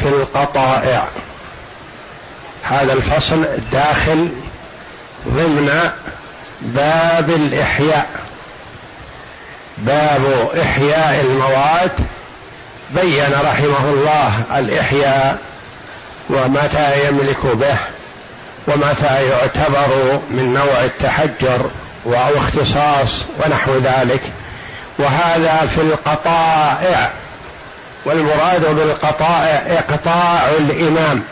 في القطائع. هذا الفصل داخل ضمن باب الإحياء. باب إحياء المواد. بين رحمه الله الإحياء ومتى يملك به ومتى يعتبر من نوع التحجر أو اختصاص ونحو ذلك. وهذا في القطائع. والمراد بالقطائع إقطاع الإمام.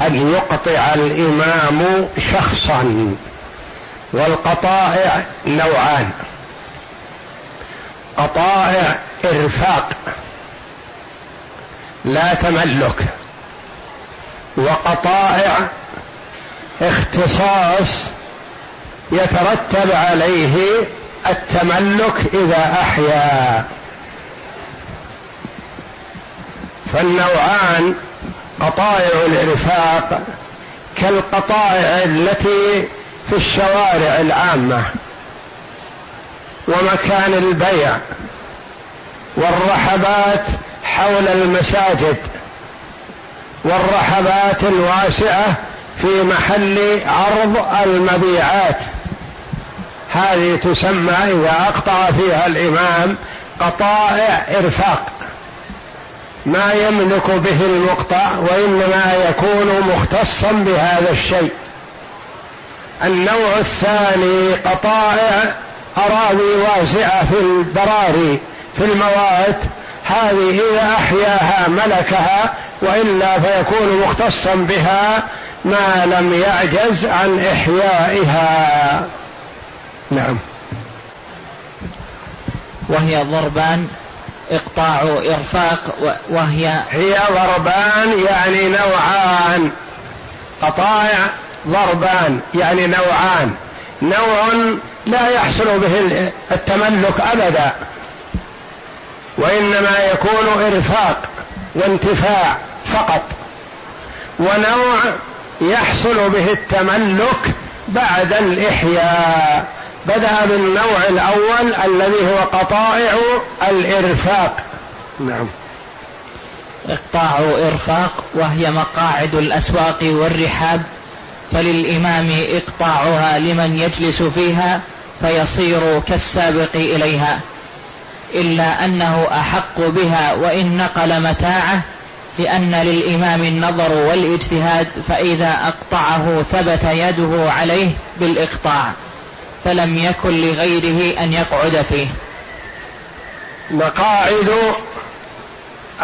أن يقطع الإمام شخصا. والقطائع نوعان. قطائع إرفاق. لا تملك. وقطائع اختصاص يترتب عليه التملك إذا أحيا. فالنوعان قطائع الإرفاق كالقطائع التي في الشوارع العامة ومكان البيع والرحبات حول المساجد والرحبات الواسعة في محل عرض المبيعات. هذه تسمى إذا أقطع فيها الإمام قطائع إرفاق ما يملك به المقطع وإنما يكون مختصا بهذا الشيء. النوع الثاني قطائع أراضي واسعة في البراري في المواد. هذه إذا أحياها ملكها وإلا فيكون مختصا بها ما لم يعجز عن إحيائها. نعم. وهي ضربان إقطاع إرفاق وهي هي ضربان يعني نوعان. قطائع ضربان يعني نوعان. نوع لا يحصل به التملك أبدا وإنما يكون إرفاق وانتفاع فقط. ونوع يحصل به التملك بعد الإحياء. بدأ بالنوع الأول الذي هو قطائع الإرفاق. نعم. إقطاع إرفاق وهي مقاعد الأسواق والرحاب فللإمام إقطاعها لمن يجلس فيها فيصير كالسابق إليها إلا أنه أحق بها وإن نقل متاعه لأن للإمام النظر والاجتهاد فإذا أقطعه ثبت يده عليه بالإقطاع. فلم يكن لغيره أن يقعد فيه. مقاعد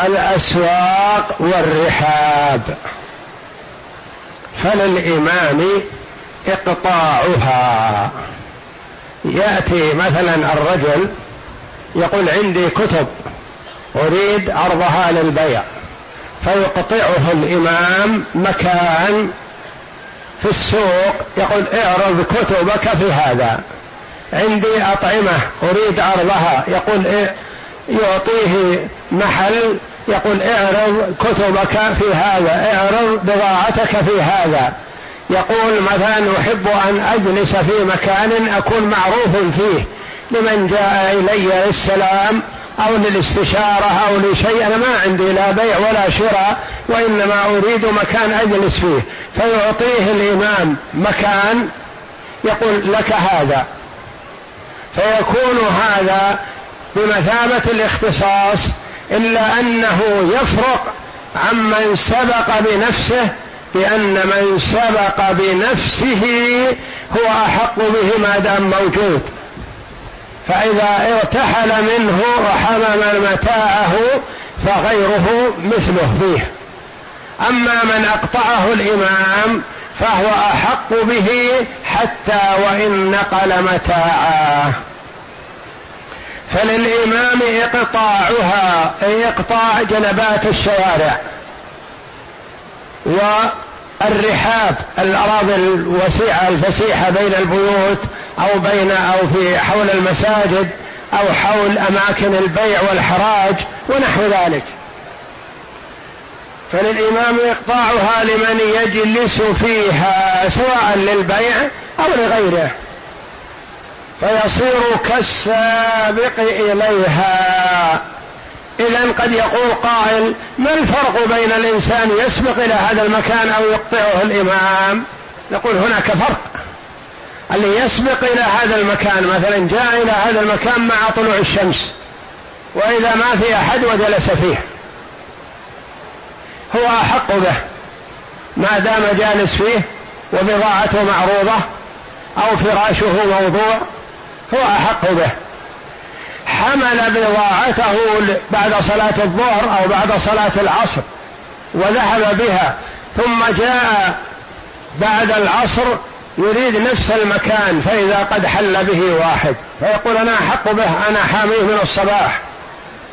الأسواق والرحاب. فللإمام إقطاعها. يأتي مثلا الرجل يقول عندي كتب أريد عرضها للبيع. فيقطعه الإمام مكان في السوق يقول اعرض كتبك في هذا. عندي أطعمة أريد عرضها. يقول إيه؟ يعطيه محل يقول اعرض كتبك في هذا. اعرض بضاعتك في هذا. يقول مثلا أحب أن أجلس في مكان أكون معروف فيه لمن جاء إلي للسلام أو للاستشارة أو لشيء. أنا ما عندي لا بيع ولا شراء. وإنما أريد مكان أجلس فيه فيعطيه الإمام مكان يقول لك هذا. فيكون هذا بمثابة الاختصاص إلا أنه يفرق عمن سبق بنفسه لأن من سبق بنفسه هو أحق به ما دام موجود. فإذا ارتحل منه وحمم متاعه فغيره مثله فيه. أما من أقطعه الإمام فهو أحق به حتى وإن نقل متاعه. فللإمام إقطاعها أي إقطاع جنبات الشوارع والرحاب الأراضي الوسيعة الفسيحة بين البيوت أو بين أو في حول المساجد أو حول أماكن البيع والحراج ونحو ذلك. فللإمام إقطاعها لمن يجلس فيها سواء للبيع أو لغيره. فيصير كالسابق إليها. إذا قد يقول قائل ما الفرق بين الإنسان يسبق إلى هذا المكان أو يقطعه الإمام؟ نقول هناك فرق. اللي يسبق إلى هذا المكان مثلا جاء إلى هذا المكان مع طلوع الشمس وإذا ما في أحد وجلس فيه. هو أحق به ما دام جالس فيه وبضاعته معروضة أو فراشه موضوع هو أحق به. حمل بضاعته بعد صلاة الظهر أو بعد صلاة العصر وذهب بها ثم جاء بعد العصر يريد نفس المكان فإذا قد حل به واحد. فيقول أنا أحق به أنا حاميه من الصباح.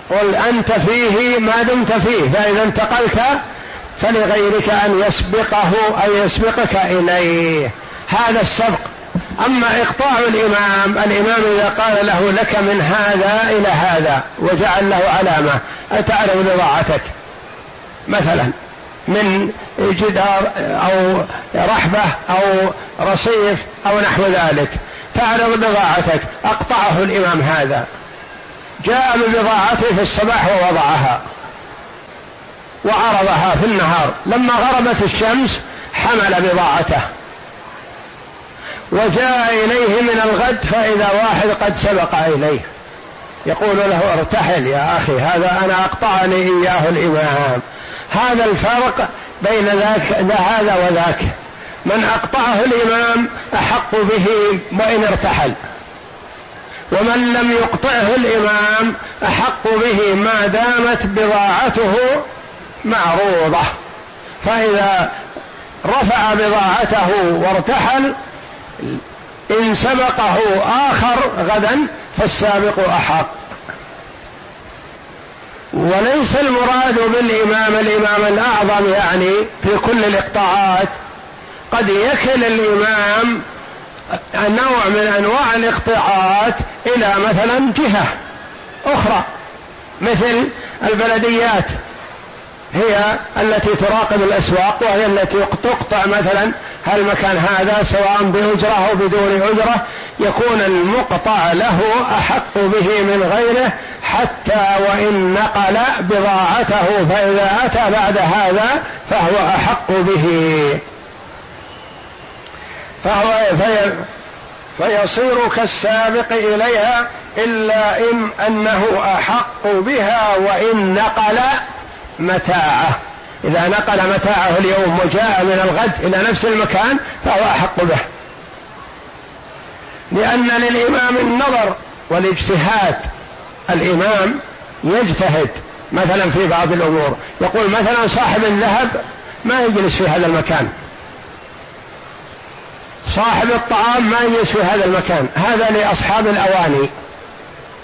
قل أنت فيه ما دمت فيه فإذا انتقلت فلغيرك أن يسبقه أو يسبقك إليه. هذا السبق. أما إقطاع الإمام الإمام إذا قال له لك من هذا إلى هذا وجعل له علامة أتعرف بضاعتك مثلا من جدار أو رحبة أو رصيف أو نحو ذلك. تعرض بضاعتك أقطعه الإمام هذا. جاء ببضاعته في الصباح ووضعها. وعرضها في النهار. لما غربت الشمس حمل بضاعته. وجاء إليه من الغد فإذا واحد قد سبق إليه. يقول له ارتحل يا أخي هذا أنا أقطعني إياه الإمام. هذا الفرق بين ذاك هذا وذاك. من أقطعه الإمام أحق به وإن ارتحل. ومن لم يقطعه الإمام أحق به ما دامت بضاعته معروضة. فإذا رفع بضاعته وارتحل إن سبقه آخر غدا فالسابق أحق. وليس المراد بالإمام الإمام الأعظم يعني في كل الإقطاعات. قد يكل الإمام نوع من أنواع الإقطاعات إلى مثلا جهة أخرى مثل البلديات. هي التي تراقب الأسواق وهي التي تقطع مثلا هالمكان هذا سواء بأجرة أو بدون أجرة يكون المقطع له أحق به من غيره حتى وإن نقل بضاعته فإذا أتى بعد هذا فهو أحق به. فهو في فيصير كالسابق إليها إلا إن أنه أحق بها وإن نقل متاعه. إذا نقل متاعه اليوم وجاء من الغد إلى نفس المكان فهو أحق به. لأن للإمام النظر والاجتهاد الإمام يجتهد مثلا في بعض الأمور. يقول مثلا صاحب الذهب ما يجلس في هذا المكان. صاحب الطعام ما يجلس في هذا المكان. هذا لأصحاب الأواني.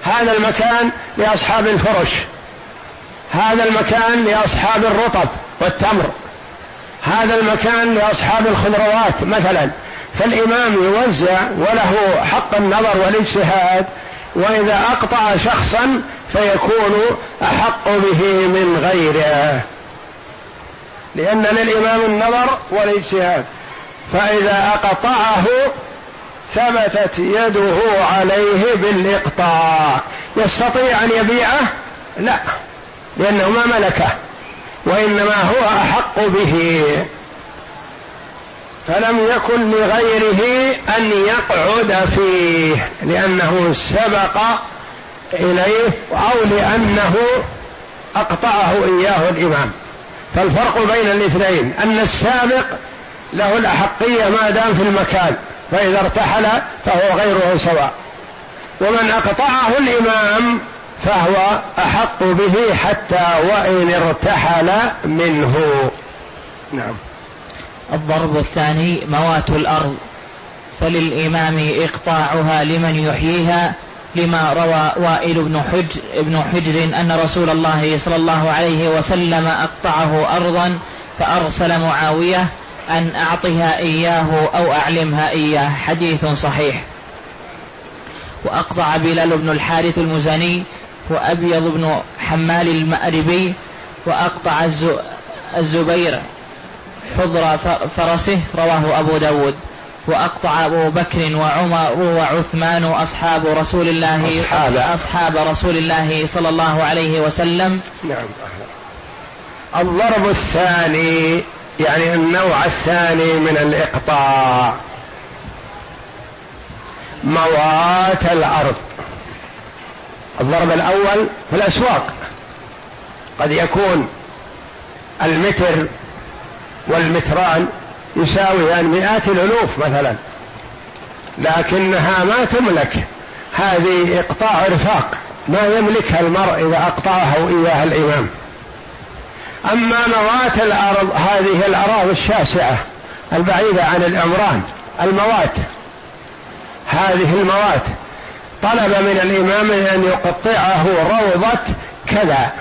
هذا المكان لأصحاب الفرش. هذا المكان لأصحاب الرطب والتمر. هذا المكان لأصحاب الخضروات مثلا. فالإمام يوزع وله حق النظر والاجتهاد وإذا أقطع شخصا فيكون أحق به من غيره. لأن للإمام النظر والاجتهاد. فإذا أقطعه ثبتت يده عليه بالإقطاع. يستطيع أن يبيعه؟ لا. لأنه ما ملكه وإنما هو أحق به. فلم يكن لغيره أن يقعد فيه لأنه سبق إليه أو لأنه أقطعه إياه الإمام. فالفرق بين الاثنين أن السابق له الأحقية ما دام في المكان فإذا ارتحل فهو غيره سواء. ومن أقطعه الإمام فهو أحق به حتى وإن ارتحل منه. نعم. الضرب الثاني موات الأرض فللإمام إقطاعها لمن يحييها لما روى وائل بن حجر, بن حجر أن رسول الله صلى الله عليه وسلم أقطعه أرضا فأرسل معاوية أن أعطها إياه أو أعلمها إياه. حديث صحيح. وأقطع بلال بن الحارث المزني وأبيض بن حمال المأربي وأقطع الزبير حضر فرسه رواه أبو داود. وأقطع أبو بكر وعمر وعثمان أصحاب رسول الله أصحاب, أصحاب رسول الله صلى الله عليه وسلم. نعم. الضرب الثاني يعني النوع الثاني من الإقطاع. موات الأرض. الضرب الأول في الأسواق. قد يكون المتر والمتران يساويان مئات الألوف مثلا. لكنها ما تملك هذه إقطاع رفاق ما يملكها المرء إذا أقطعها إياها الإمام. أما موات الأرض هذه الأراضي الشاسعة البعيدة عن العمران الموات. هذه الموات طلب من الإمام أن يقطعه روضة كذا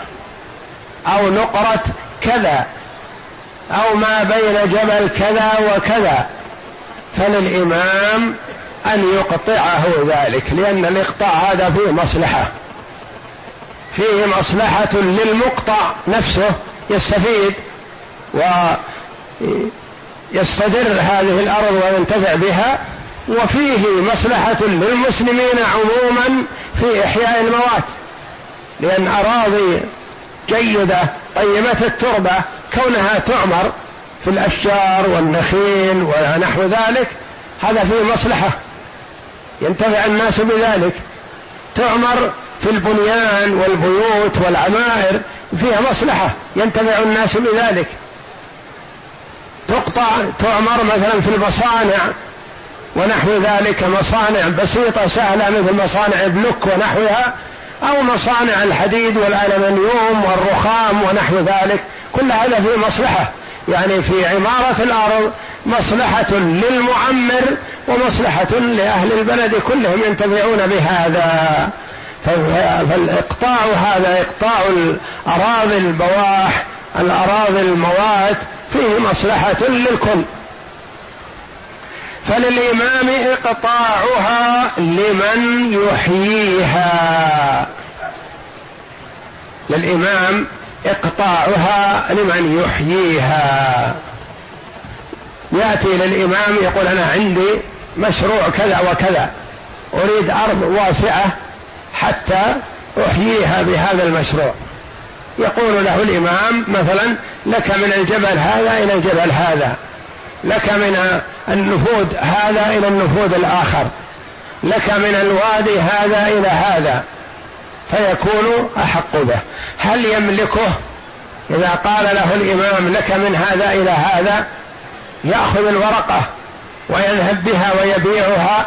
أو نقرة كذا أو ما بين جبل كذا وكذا. فللإمام أن يقطعه ذلك لأن الإقطاع هذا فيه مصلحة. فيه مصلحة للمقطع نفسه يستفيد ويستدر هذه الأرض وينتفع بها. وفيه مصلحة للمسلمين عموما في إحياء الموات لأن أراضي جيدة طيبة التربة كونها تعمر في الأشجار والنخيل ونحو ذلك هذا فيه مصلحة. ينتفع الناس بذلك. تعمر في البنيان والبيوت والعمائر فيها مصلحة. ينتفع الناس بذلك. تقطع تعمر مثلا في المصانع ونحو ذلك مصانع بسيطة سهلة مثل مصانع بلوك ونحوها أو مصانع الحديد والألمنيوم والرخام ونحو ذلك. كل هذا فيه مصلحة يعني في عمارة الأرض مصلحة للمعمر ومصلحة لأهل البلد كلهم ينتفعون بهذا. فالإقطاع هذا إقطاع الأراضي البواح الأراضي الموات فيه مصلحة للكل. فللإمام إقطاعها لمن يحييها. للإمام إقطاعها لمن يحييها. يأتي للإمام يقول أنا عندي مشروع كذا وكذا. أريد أرض واسعة حتى أحييها بهذا المشروع. يقول له الإمام مثلا لك من الجبل هذا إلى الجبل هذا. لك من النفوذ هذا إلى النفوذ الآخر. لك من الوادي هذا إلى هذا. فيكون أحق به. هل يملكه؟ إذا قال له الإمام لك من هذا إلى هذا يأخذ الورقة ويذهب بها ويبيعها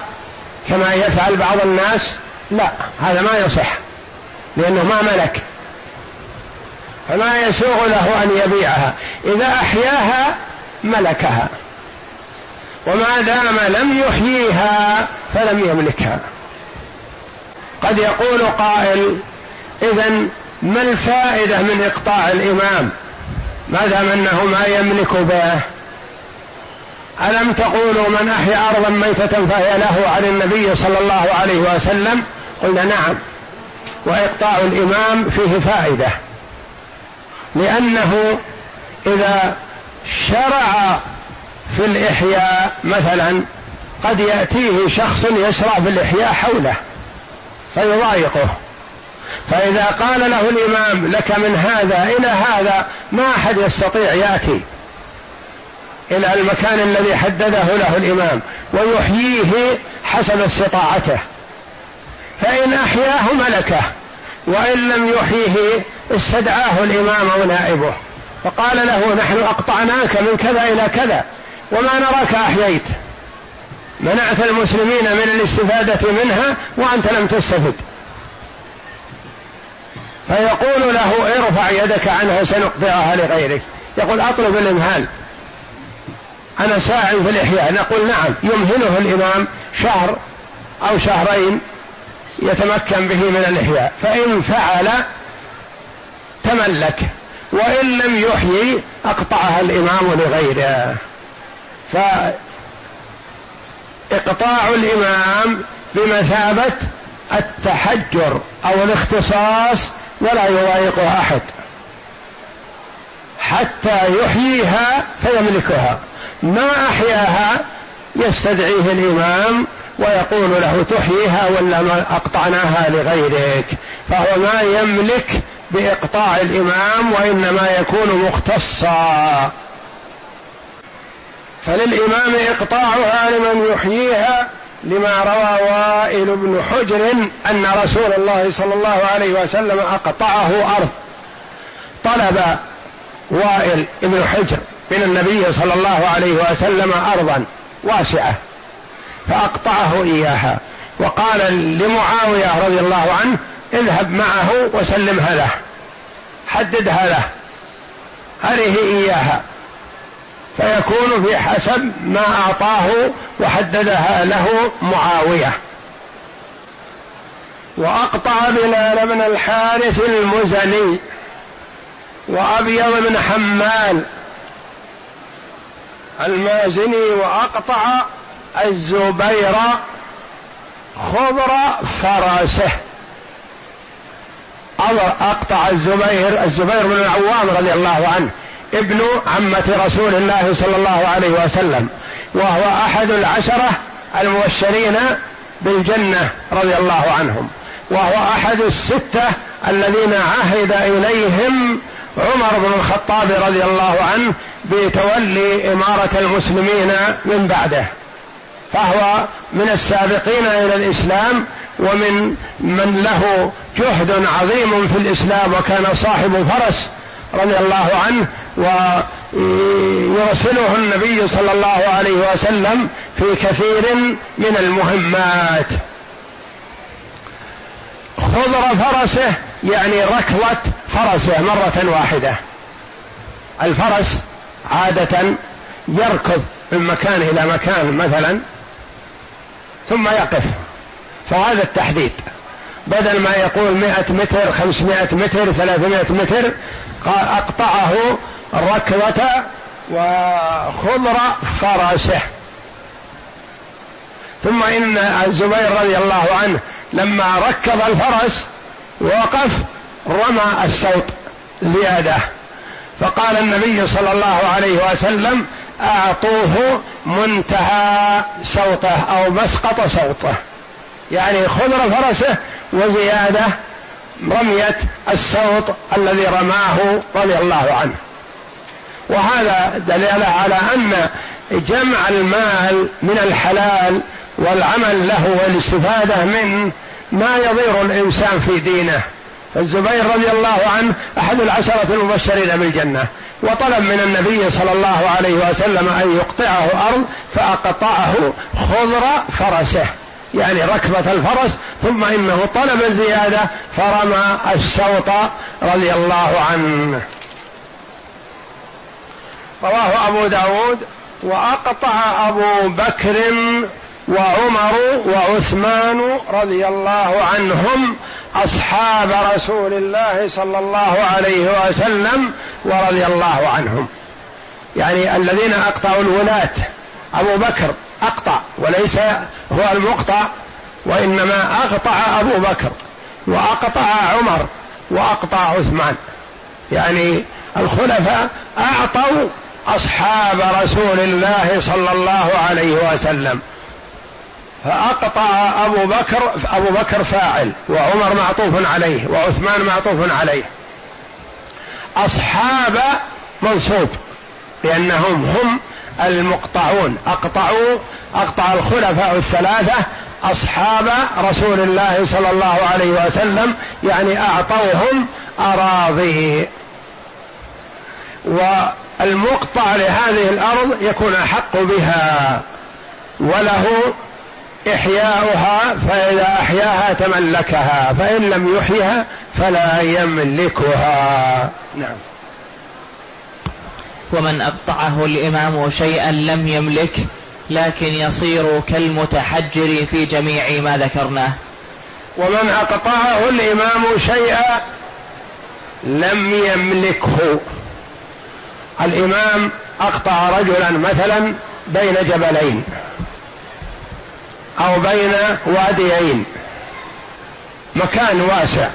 كما يفعل بعض الناس؟ لا هذا ما يصح لأنه ما ملك. فما يسوغ له أن يبيعها. إذا أحياها ملكها. وما دام لم يحييها فلم يملكها. قد يقول قائل اذا ما الفائدة من إقطاع الإمام؟ ما دام أنه ما يملك به. ألم تقولوا من أحيا أرضا ميتة فهي له عن النبي صلى الله عليه وسلم؟ قلنا نعم. وإقطاع الإمام فيه فائدة. لأنه إذا شرع في الإحياء مثلا قد يأتيه شخص يشرع في الإحياء حوله فيضايقه. فإذا قال له الإمام لك من هذا إلى هذا ما أحد يستطيع يأتي إلى المكان الذي حدده له الإمام ويحييه حسب استطاعته. فإن أحياه ملكه وإن لم يحييه استدعاه الإمام أو نائبه فقال له نحن أقطعناك من كذا إلى كذا وما نراك أحييت. منعت المسلمين من الاستفادة منها وأنت لم تستفد. فيقول له ارفع يدك عنها سنقطعها لغيرك. يقول أطلب الإمهال. أنا ساعي في الإحياء. نقول نعم. يمهله الإمام شهر أو شهرين يتمكن به من الإحياء. فإن فعل تملك. وإن لم يحيي أقطعها الإمام لغيره. فإقطاع الإمام بمثابة التحجر أو الاختصاص ولا يضايقه أحد. حتى يحييها فيملكها. ما أحياها يستدعيه الإمام ويقول له تحييها ولا ما أقطعناها لغيرك. فهو ما يملك بإقطاع الإمام وإنما يكون مختصا. فللإمام إقطاعها لمن يحييها لما روى وائل بن حجر أن رسول الله صلى الله عليه وسلم أقطعه أرض. طلب وائل بن حجر من النبي صلى الله عليه وسلم أرضا واسعة فأقطعه إياها. وقال لمعاوية رضي الله عنه اذهب معه وسلمها له. حددها له. هذه إياها. فيكون في حسب ما أعطاه وحددها له معاوية. وأقطع بلال بن الحارث المزني وأبيض بن حمال المازني وأقطع الزبير خضر فرسه أقطع الزبير الزبير بن العوام رضي الله عنه ابن عمة رسول الله صلى الله عليه وسلم وهو أحد العشرة المبشرين بالجنة رضي الله عنهم وهو أحد الستة الذين عهد إليهم عمر بن الخطاب رضي الله عنه بتولي إمارة المسلمين من بعده. فهو من السابقين إلى الإسلام ومن من له جهد عظيم في الإسلام وكان صاحب فرس رضي الله عنه ويرسله النبي صلى الله عليه وسلم في كثير من المهمات. خضر فرسه يعني ركضة فرسه مرة واحدة. الفرس عادة يركض من مكان إلى مكان مثلا ثم يقف. فهذا التحديد. بدل ما يقول مئة متر خمسمائة متر ثلاثمائة متر أقطعه ركضة وخضر فرسه ثم إن الزبير رضي الله عنه لما ركب الفرس وقف رمى الصوت زيادة. فقال النبي صلى الله عليه وسلم أعطوه منتهى صوته أو مسقط صوته. يعني خضر فرسه وزيادة رمية الصوت الذي رماه رضي الله عنه. وهذا دليل على أن جمع المال من الحلال والعمل له والاستفادة منه ما يضير الإنسان في دينه. الزبير رضي الله عنه أحد العشرة المبشرين بالجنة. وطلب من النبي صلى الله عليه وسلم أن يقطعه أرض فأقطعه خضر فرسه. يعني ركبة الفرس ثم إنه طلب الزيادة فرمى الشوط رضي الله عنه. رواه أبو داود وأقطع أبو بكر وعمر وعثمان رضي الله عنهم أصحاب رسول الله صلى الله عليه وسلم ورضي الله عنهم. يعني الذين أقطعوا الولاة أبو بكر أقطع وليس هو المقطع وإنما أقطع أبو بكر وأقطع عمر وأقطع عثمان. يعني الخلفاء أعطوا أصحاب رسول الله صلى الله عليه وسلم. فأقطع أبو بكر أبو بكر فاعل وعمر معطوف عليه وعثمان معطوف عليه. أصحاب منصوب لأنهم هم المقطعون. أقطعوا أقطع الخلفاء الثلاثة أصحاب رسول الله صلى الله عليه وسلم يعني أعطوهم أراضي. والمقطع لهذه الأرض يكون أحق بها وله إحياؤها فإذا أحياها تملكها فإن لم يحيها فلا يملكها. نعم. ومن أقطعه الإمام شيئا لم يملك لكن يصير كالمتحجر في جميع ما ذكرناه. ومن أقطعه الإمام شيئا لم يملكه. الإمام أقطع رجلا مثلا بين جبلين. أو بين واديين. مكان واسع.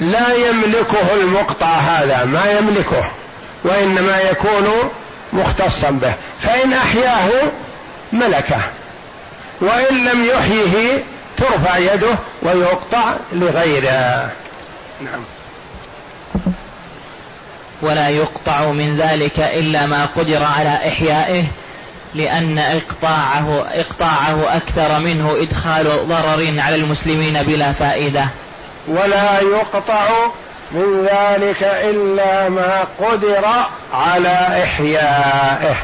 لا يملكه المقطع هذا ما يملكه وإنما يكون مختصا به. فإن أحياه ملكه وإن لم يحيه ترفع يده ويقطع لغيره. نعم. ولا يقطع من ذلك إلا ما قدر على إحيائه لأن إقطاعه إقطاعه أكثر منه إدخال ضرر على المسلمين بلا فائدة. ولا يقطع من ذلك إلا ما قدر على إحيائه.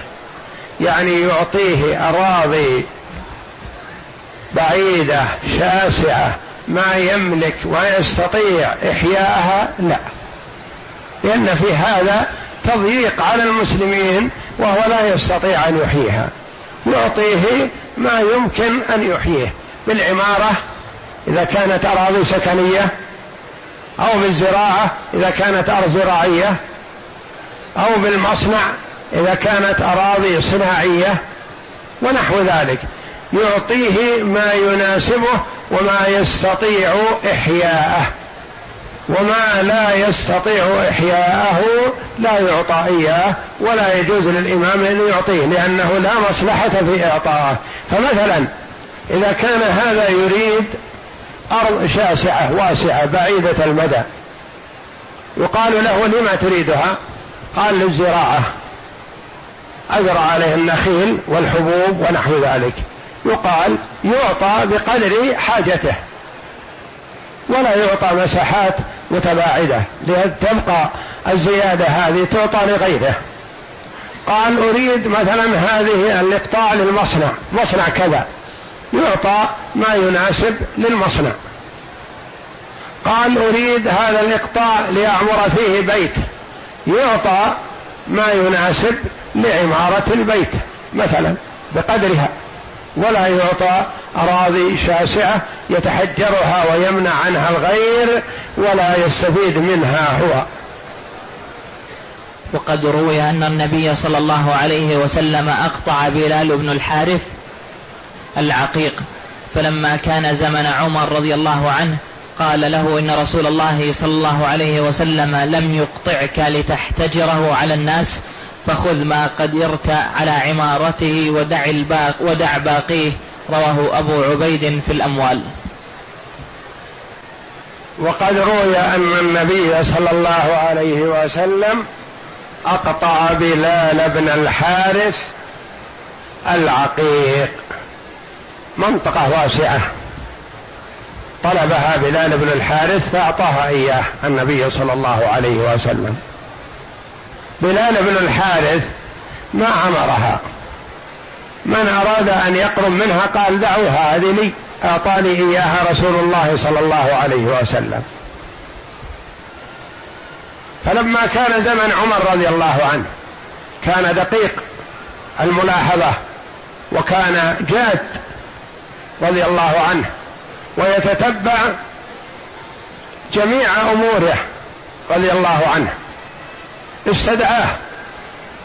يعني يعطيه أراضي بعيدة شاسعة ما يملك ويستطيع إحياءها لا. لأن في هذا تضييق على المسلمين وهو لا يستطيع أن يحييها. يعطيه ما يمكن أن يحييه. بالعمارة إذا كانت أراضي سكنية أو بالزراعة إذا كانت أرض زراعية أو بالمصنع إذا كانت أراضي صناعية ونحو ذلك. يعطيه ما يناسبه وما يستطيع إحياءه. وما لا يستطيع إحياءه لا يعطى إياه ولا يجوز للإمام أن يعطيه لأنه لا مصلحة في إعطائه. فمثلا إذا كان هذا يريد أرض شاسعة واسعة بعيدة المدى يقال له لما تريدها؟ قال للزراعة. أزرع عليه النخيل والحبوب ونحو ذلك. يقال يعطى بقدر حاجته ولا يعطى مساحات متباعدة لتبقى الزيادة هذه تعطى لغيره. قال أريد مثلا هذه الإقطاع للمصنع مصنع كذا يعطى ما يناسب للمصنع. قال أريد هذا الإقطاع ليعمر فيه بيت يعطى ما يناسب لعمارة البيت مثلا بقدرها ولا يعطى أراضي شاسعة يتحجرها ويمنع عنها الغير ولا يستفيد منها هو. وقد روي أن النبي صلى الله عليه وسلم أقطع بلال بن الحارث العقيق فلما كان زمن عمر رضي الله عنه قال له إن رسول الله صلى الله عليه وسلم لم يقطعك لتحتجره على الناس فخذ ما قدرت على عمارته ودع, الباق ودع باقيه. رواه أبو عبيد في الأموال. وقد روي أن النبي صلى الله عليه وسلم أقطع بلال بن الحارث العقيق. منطقة واسعة. طلبها بلال بن الحارث فأعطاها إياه النبي صلى الله عليه وسلم. بلال بن الحارث ما عمرها من أراد أن يقرب منها قال دعوها هذه لي أعطاني إياها رسول الله صلى الله عليه وسلم. فلما كان زمن عمر رضي الله عنه كان دقيق الملاحظة وكان جاد رضي الله عنه ويتتبع جميع أموره رضي الله عنه استدعاه.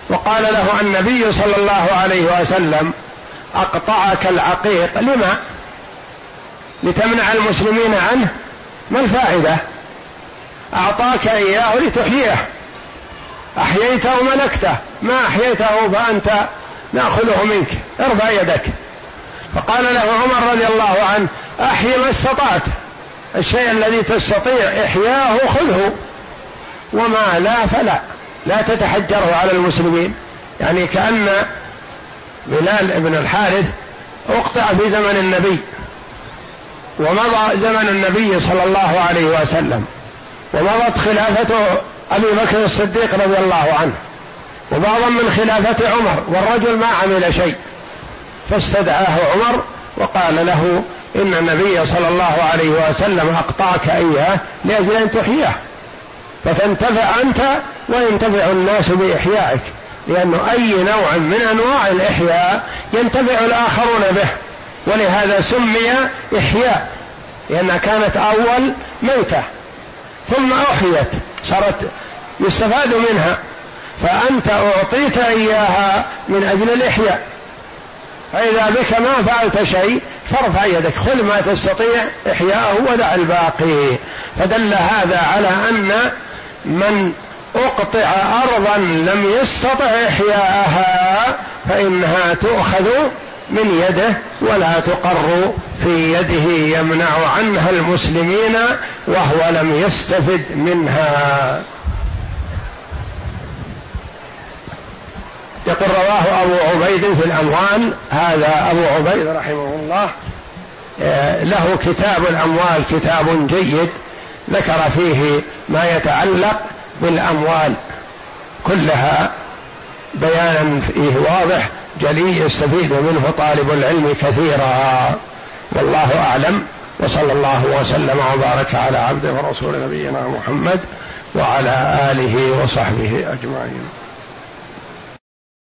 وقال له النبي صلى الله عليه وسلم أقطعك العقيق. لما؟ لتمنع المسلمين عنه؟ ما الفائدة؟ أعطاك إياه لتحييه. أحييته ملكته. ما أحييته فأنت نأخذه منك. ارفع يدك. فقال له عمر رضي الله عنه أحي ما استطعت. الشيء الذي تستطيع إحياه خذه وما لا فلا. لا تتحجره على المسلمين. يعني كأن بلال بن الحارث أقطع في زمن النبي ومضى زمن النبي صلى الله عليه وسلم ومضت خلافة أبي بكر الصديق رضي الله عنه وبعضا من خلافة عمر والرجل ما عمل شيء. فاستدعاه عمر وقال له إن النبي صلى الله عليه وسلم أقطعك إياه لأجل أن تحياه. فتنتفع أنت وينتفع الناس بإحيائك لأنه أي نوع من أنواع الإحياء ينتفع الآخرون به ولهذا سمي إحياء لأنها كانت أول ميتة ثم أحيت صارت يستفاد منها فأنت أعطيت إياها من أجل الإحياء. فإذا بك ما فعلت شيء فارفع يدك خذ ما تستطيع إحياءه ودع الباقي. فدل هذا على أن من أقطع أرضا لم يستطع إحياءها فإنها تؤخذ من يده ولا تقر في يده يمنع عنها المسلمين وهو لم يستفد منها. يقول رواه أبو عبيد في الأموال هذا أبو عبيد رحمه الله آه، له كتاب الأموال كتاب جيد ذكر فيه ما يتعلق بالأموال كلها بيانا فيه واضح جلي يستفيد منه طالب العلم كثيرا. والله أعلم. وصلى الله وسلم وبارك على عبده ورسول نبينا محمد وعلى آله وصحبه أجمعين.